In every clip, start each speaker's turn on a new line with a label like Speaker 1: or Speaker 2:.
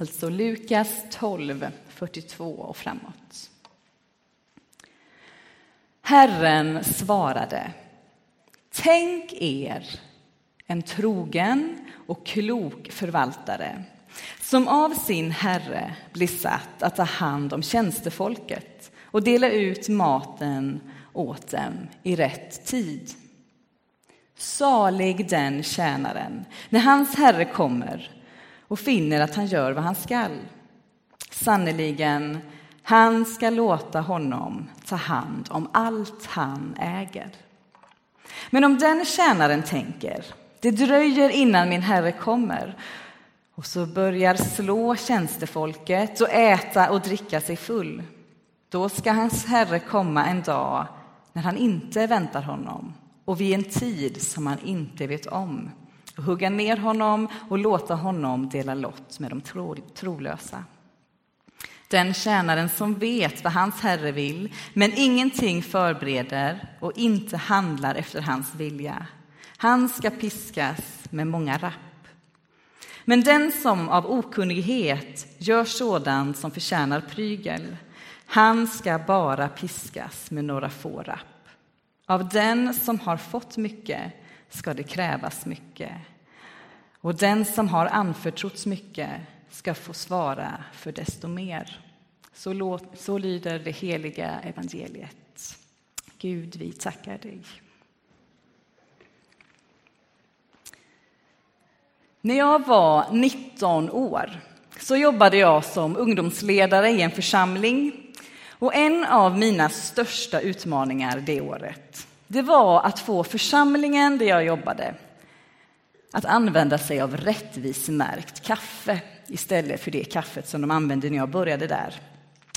Speaker 1: Alltså Lukas 12, 42 och framåt. Herren svarade. Tänk er en trogen och klok förvaltare som av sin herre blir satt att ta hand om tjänstefolket och dela ut maten åt dem i rätt tid. Salig den tjänaren när hans herre kommer och finner att han gör vad han skall. Sannerligen, han ska låta honom ta hand om allt han äger. Men om den tjänaren tänker, det dröjer innan min herre kommer och så börjar slå tjänstefolket och äta och dricka sig full. Då ska hans herre komma en dag när han inte väntar honom och vid en tid som han inte vet om hugga ner honom och låta honom dela lott med de trolösa. Den tjänaren som vet vad hans herre vill men ingenting förbereder och inte handlar efter hans vilja, han ska piskas med många rapp. Men den som av okunnighet gör sådant som förtjänar prygel, han ska bara piskas med några få rapp. Av den som har fått mycket ska det krävas mycket. Och den som har anförtrotts mycket ska få svara för desto mer. Så, låt, så lyder det heliga evangeliet. Gud, vi tackar dig. När jag var 19 år så jobbade jag som ungdomsledare i en församling. Och en av mina största utmaningar det året det var att få församlingen där jag jobbade att använda sig av rättvisemärkt kaffe istället för det kaffet som de använde när jag började där.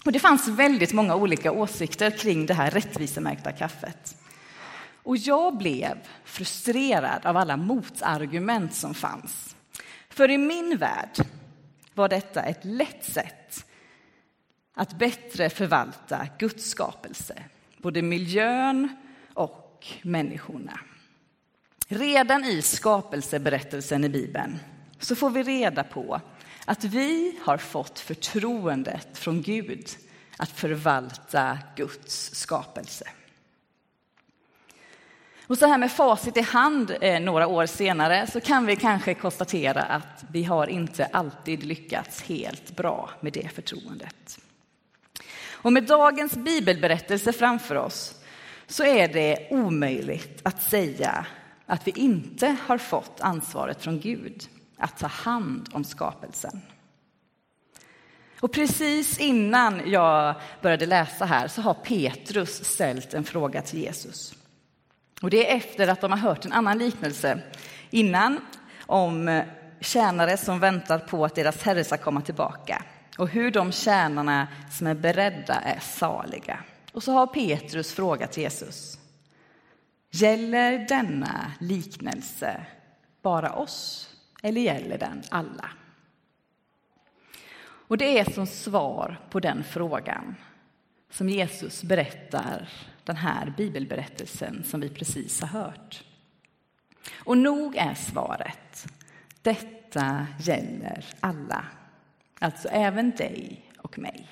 Speaker 1: Och det fanns väldigt många olika åsikter kring det här rättvisemärkta kaffet. Och jag blev frustrerad av alla motargument som fanns. För i min värld var detta ett lätt sätt att bättre förvalta Guds skapelse, både miljön och människorna. Redan i skapelseberättelsen i Bibeln så får vi reda på att vi har fått förtroendet från Gud att förvalta Guds skapelse. Och så här med facit i hand eh, några år senare så kan vi kanske konstatera att vi har inte alltid lyckats helt bra med det förtroendet. Och med dagens bibelberättelse framför oss så är det omöjligt att säga att vi inte har fått ansvaret från Gud att ta hand om skapelsen. Och precis innan jag började läsa här så har Petrus ställt en fråga till Jesus. Och det är efter att de har hört en annan liknelse innan om tjänare som väntar på att deras herre ska komma tillbaka och hur de tjänarna som är beredda är saliga. Och så har Petrus frågat Jesus. Gäller denna liknelse bara oss eller gäller den alla? Och det är som svar på den frågan som Jesus berättar den här bibelberättelsen som vi precis har hört. Och nog är svaret, detta gäller alla, alltså även dig och mig.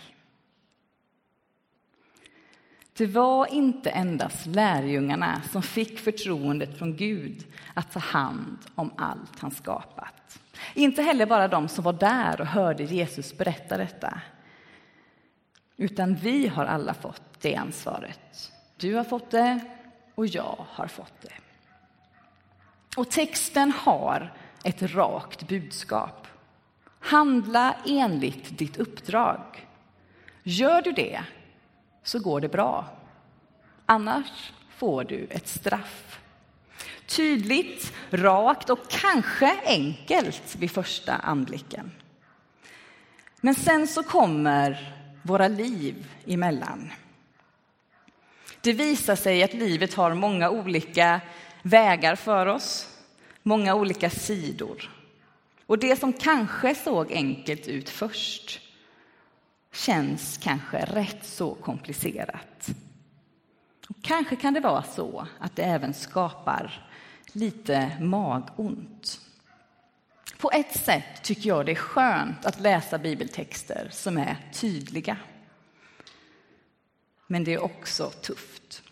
Speaker 1: Det var inte endast lärjungarna som fick förtroendet från Gud att ta hand om allt han skapat. Inte heller bara de som var där och hörde Jesus berätta detta. Utan vi har alla fått det ansvaret. Du har fått det och jag har fått det. Och texten har ett rakt budskap. Handla enligt ditt uppdrag. Gör du det så går det bra. Annars får du ett straff. Tydligt, rakt och kanske enkelt vid första anblicken. Men sen så kommer våra liv emellan. Det visar sig att livet har många olika vägar för oss, många olika sidor. Och det som kanske såg enkelt ut först känns kanske rätt så komplicerat. Och kanske kan det vara så att det även skapar lite magont. På ett sätt tycker jag det är skönt att läsa bibeltexter som är tydliga. Men det är också tufft.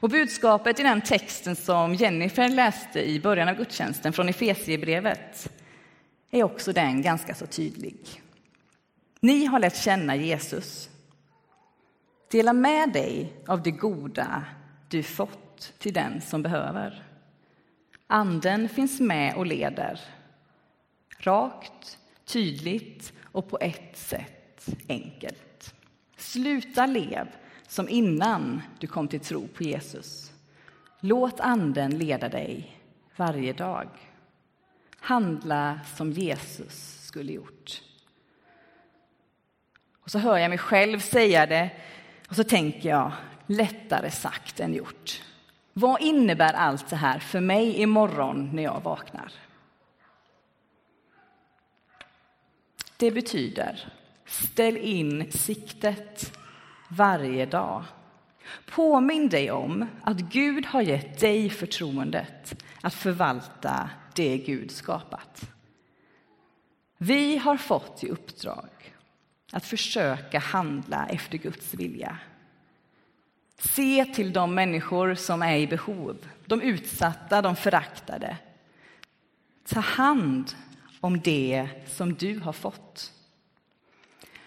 Speaker 1: Och budskapet i den texten som Jennifer läste i början av gudstjänsten från Efesiebrevet är också den ganska så tydlig. Ni har lärt känna Jesus. Dela med dig av det goda du fått till den som behöver. Anden finns med och leder. Rakt, tydligt och på ett sätt enkelt. Sluta lev som innan du kom till tro på Jesus. Låt Anden leda dig varje dag. Handla som Jesus skulle gjort. Och så hör jag mig själv säga det och så tänker jag, lättare sagt än gjort. Vad innebär allt det här för mig imorgon när jag vaknar? Det betyder, ställ in siktet varje dag. Påminn dig om att Gud har gett dig förtroendet att förvalta det Gud skapat. Vi har fått i uppdrag att försöka handla efter Guds vilja. Se till de människor som är i behov, de utsatta, de föraktade. Ta hand om det som du har fått.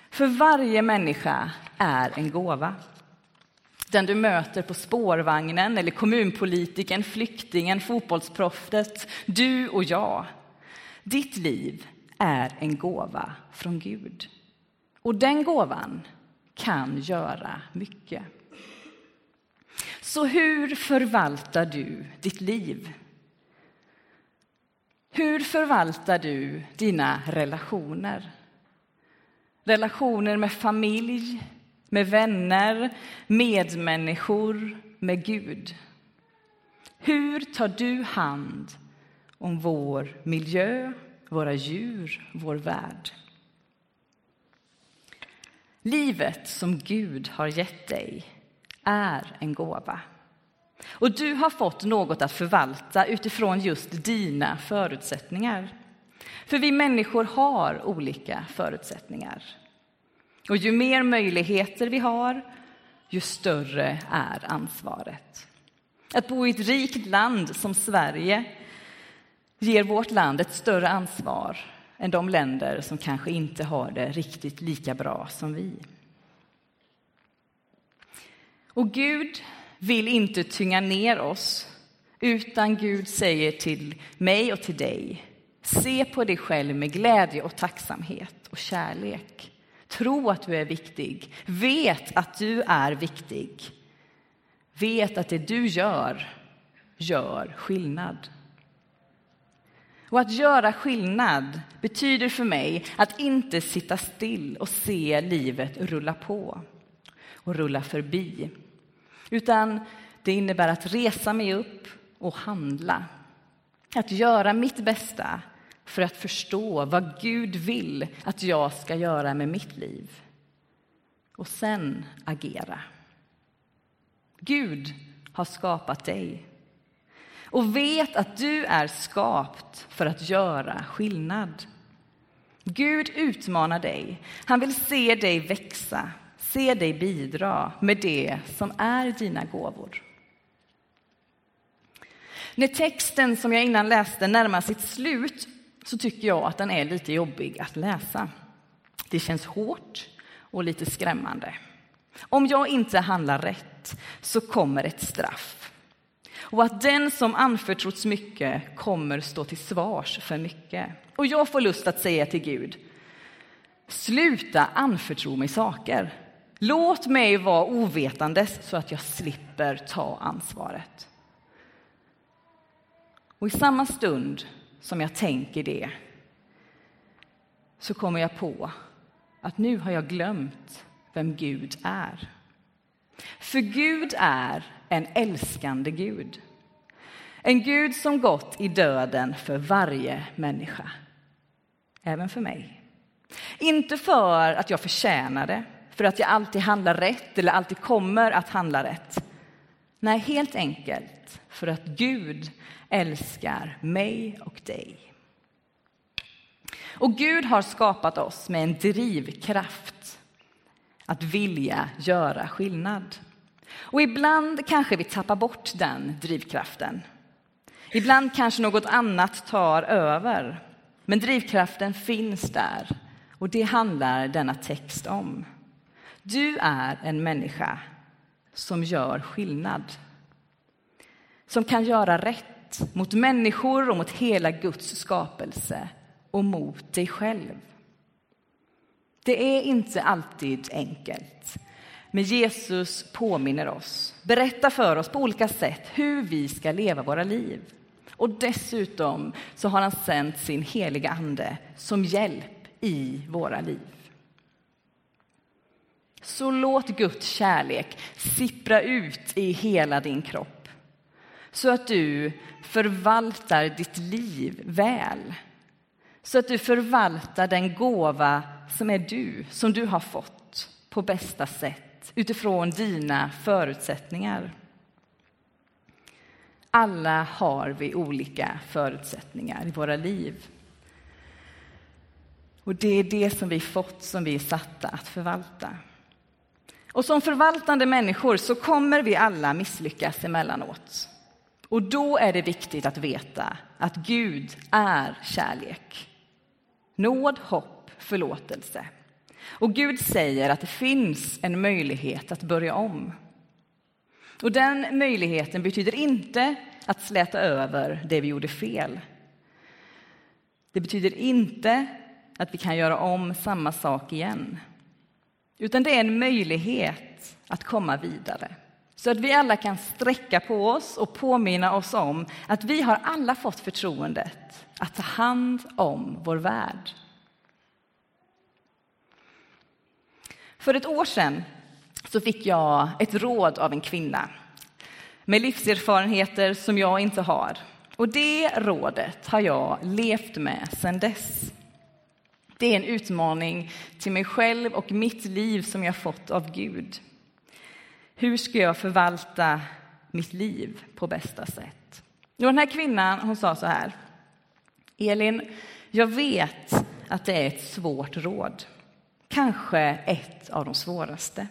Speaker 1: För varje människa är en gåva. Den du möter på spårvagnen eller kommunpolitiken, flyktingen, fotbollsproffset, du och jag. Ditt liv är en gåva från Gud. Och den gåvan kan göra mycket. Så hur förvaltar du ditt liv? Hur förvaltar du dina relationer? Relationer med familj, med vänner, medmänniskor, med Gud. Hur tar du hand om vår miljö, våra djur, vår värld? Livet som Gud har gett dig är en gåva. Och du har fått något att förvalta utifrån just dina förutsättningar. För vi människor har olika förutsättningar. Och ju mer möjligheter vi har, ju större är ansvaret. Att bo i ett rikt land som Sverige ger vårt land ett större ansvar än de länder som kanske inte har det riktigt lika bra som vi. Och Gud vill inte tynga ner oss, utan Gud säger till mig och till dig Se på dig själv med glädje och tacksamhet och kärlek. Tro att du är viktig. Vet att du är viktig. Vet att det du gör, gör skillnad. Och att göra skillnad betyder för mig att inte sitta still och se livet rulla på och rulla förbi. Utan det innebär att resa mig upp och handla. Att göra mitt bästa för att förstå vad Gud vill att jag ska göra med mitt liv. Och sen agera. Gud har skapat dig och vet att du är skapt för att göra skillnad. Gud utmanar dig. Han vill se dig växa, se dig bidra med det som är dina gåvor. När texten som jag innan läste närmar sitt slut så tycker jag att den är lite jobbig att läsa. Det känns hårt och lite skrämmande. Om jag inte handlar rätt så kommer ett straff. Och att den som anförtrotts mycket kommer stå till svars för mycket. Och jag får lust att säga till Gud, sluta anförtro mig saker. Låt mig vara ovetandes så att jag slipper ta ansvaret. Och i samma stund som jag tänker det så kommer jag på att nu har jag glömt vem Gud är. För Gud är en älskande Gud. En Gud som gått i döden för varje människa, även för mig. Inte för att jag förtjänar det, för att jag alltid handlar rätt eller alltid kommer att handla rätt. Nej, helt enkelt för att Gud älskar mig och dig. Och Gud har skapat oss med en drivkraft att vilja göra skillnad. Och ibland kanske vi tappar bort den drivkraften. Ibland kanske något annat tar över. Men drivkraften finns där och det handlar denna text om. Du är en människa som gör skillnad. Som kan göra rätt mot människor och mot hela Guds skapelse och mot dig själv. Det är inte alltid enkelt. Men Jesus påminner oss, berättar för oss på olika sätt hur vi ska leva våra liv. Och dessutom så har han sänt sin heliga Ande som hjälp i våra liv. Så låt Guds kärlek sippra ut i hela din kropp så att du förvaltar ditt liv väl. Så att du förvaltar den gåva som är du, som du har fått på bästa sätt utifrån dina förutsättningar. Alla har vi olika förutsättningar i våra liv. Och det är det som vi fått, som vi är satta att förvalta. Och som förvaltande människor så kommer vi alla misslyckas emellanåt. Och då är det viktigt att veta att Gud är kärlek. Nåd, hopp, förlåtelse. Och Gud säger att det finns en möjlighet att börja om. Och den möjligheten betyder inte att släta över det vi gjorde fel. Det betyder inte att vi kan göra om samma sak igen. Utan det är en möjlighet att komma vidare. Så att vi alla kan sträcka på oss och påminna oss om att vi har alla fått förtroendet att ta hand om vår värld. För ett år sedan så fick jag ett råd av en kvinna med livserfarenheter som jag inte har. Och det rådet har jag levt med sedan dess. Det är en utmaning till mig själv och mitt liv som jag fått av Gud. Hur ska jag förvalta mitt liv på bästa sätt? Och den här kvinnan hon sa så här. Elin, jag vet att det är ett svårt råd. Kanske ett av de svåraste.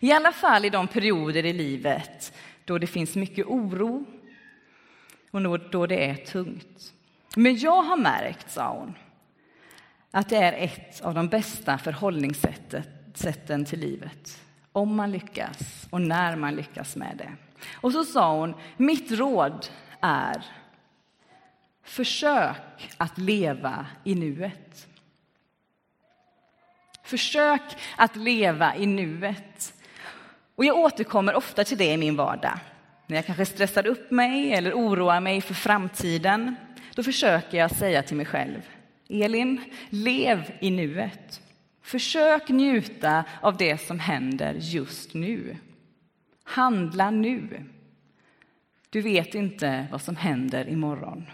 Speaker 1: I alla fall i de perioder i livet då det finns mycket oro och då det är tungt. Men jag har märkt, sa hon, att det är ett av de bästa förhållningssätten till livet. Om man lyckas och när man lyckas med det. Och så sa hon, mitt råd är försök att leva i nuet. Försök att leva i nuet. Och jag återkommer ofta till det i min vardag. När jag kanske stressar upp mig eller oroar mig för framtiden, då försöker jag säga till mig själv, Elin, lev i nuet. Försök njuta av det som händer just nu. Handla nu. Du vet inte vad som händer imorgon.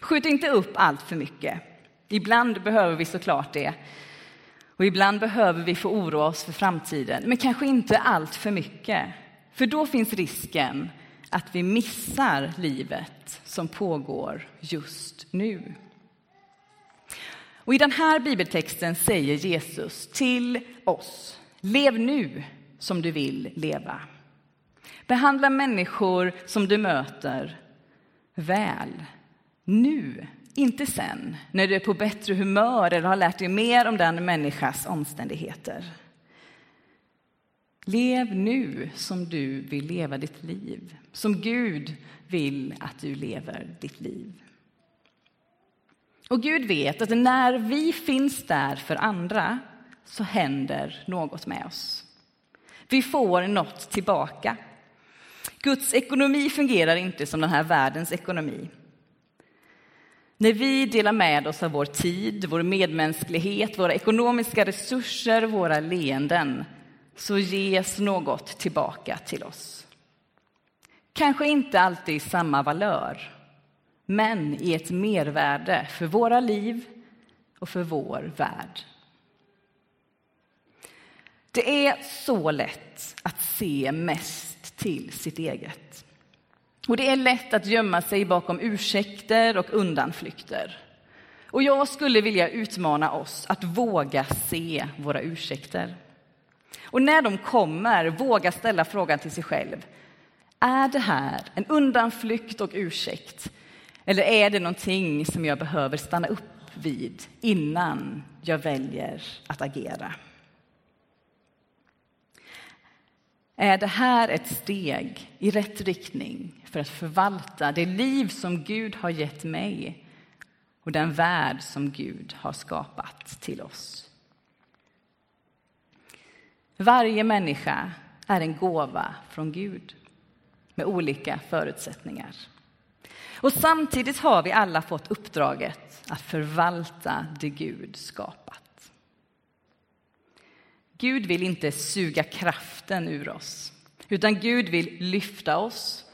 Speaker 1: Skjut inte upp allt för mycket. Ibland behöver vi såklart det. Och ibland behöver vi få oroa oss för framtiden, men kanske inte allt för mycket. För då finns risken att vi missar livet som pågår just nu. Och I den här bibeltexten säger Jesus till oss, lev nu som du vill leva. Behandla människor som du möter väl, nu, inte sen, när du är på bättre humör eller har lärt dig mer om den människas omständigheter. Lev nu som du vill leva ditt liv, som Gud vill att du lever ditt liv. Och Gud vet att när vi finns där för andra så händer något med oss. Vi får något tillbaka. Guds ekonomi fungerar inte som den här världens ekonomi. När vi delar med oss av vår tid, vår medmänsklighet, våra ekonomiska resurser, våra leenden så ges något tillbaka till oss. Kanske inte alltid samma valör, men i ett mervärde för våra liv och för vår värld. Det är så lätt att se mest till sitt eget. Och det är lätt att gömma sig bakom ursäkter och undanflykter. Och jag skulle vilja utmana oss att våga se våra ursäkter. Och när de kommer, våga ställa frågan till sig själv. Är det här en undanflykt och ursäkt? Eller är det någonting som jag behöver stanna upp vid innan jag väljer att agera? Är det här ett steg i rätt riktning för att förvalta det liv som Gud har gett mig och den värld som Gud har skapat till oss? Varje människa är en gåva från Gud med olika förutsättningar. Och samtidigt har vi alla fått uppdraget att förvalta det Gud skapat. Gud vill inte suga kraften ur oss, utan Gud vill lyfta oss,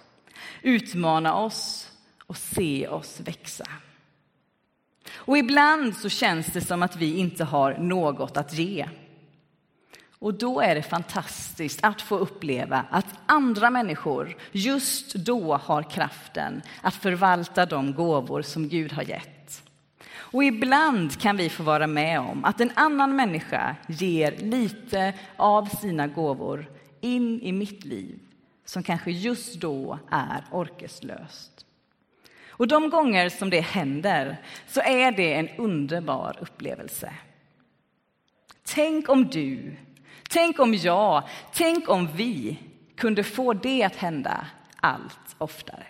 Speaker 1: utmana oss och se oss växa. Och ibland så känns det som att vi inte har något att ge. Och då är det fantastiskt att få uppleva att andra människor just då har kraften att förvalta de gåvor som Gud har gett. Och ibland kan vi få vara med om att en annan människa ger lite av sina gåvor in i mitt liv som kanske just då är orkeslöst. Och de gånger som det händer så är det en underbar upplevelse. Tänk om du Tänk om jag, tänk om vi kunde få det att hända allt oftare.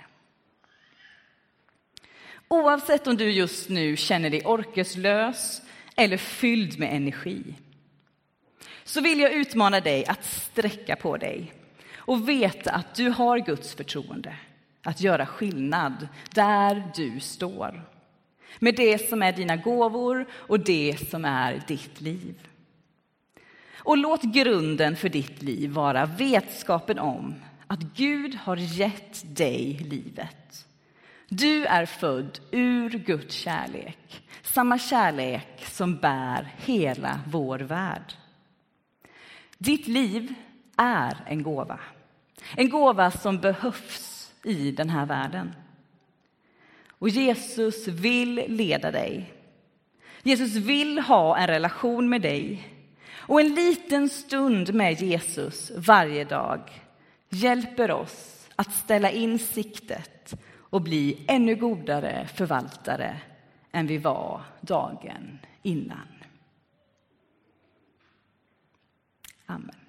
Speaker 1: Oavsett om du just nu känner dig orkeslös eller fylld med energi så vill jag utmana dig att sträcka på dig och veta att du har Guds förtroende att göra skillnad där du står med det som är dina gåvor och det som är ditt liv. Och låt grunden för ditt liv vara vetskapen om att Gud har gett dig livet. Du är född ur Guds kärlek, samma kärlek som bär hela vår värld. Ditt liv är en gåva, en gåva som behövs i den här världen. Och Jesus vill leda dig. Jesus vill ha en relation med dig och en liten stund med Jesus varje dag hjälper oss att ställa in siktet och bli ännu godare förvaltare än vi var dagen innan. Amen.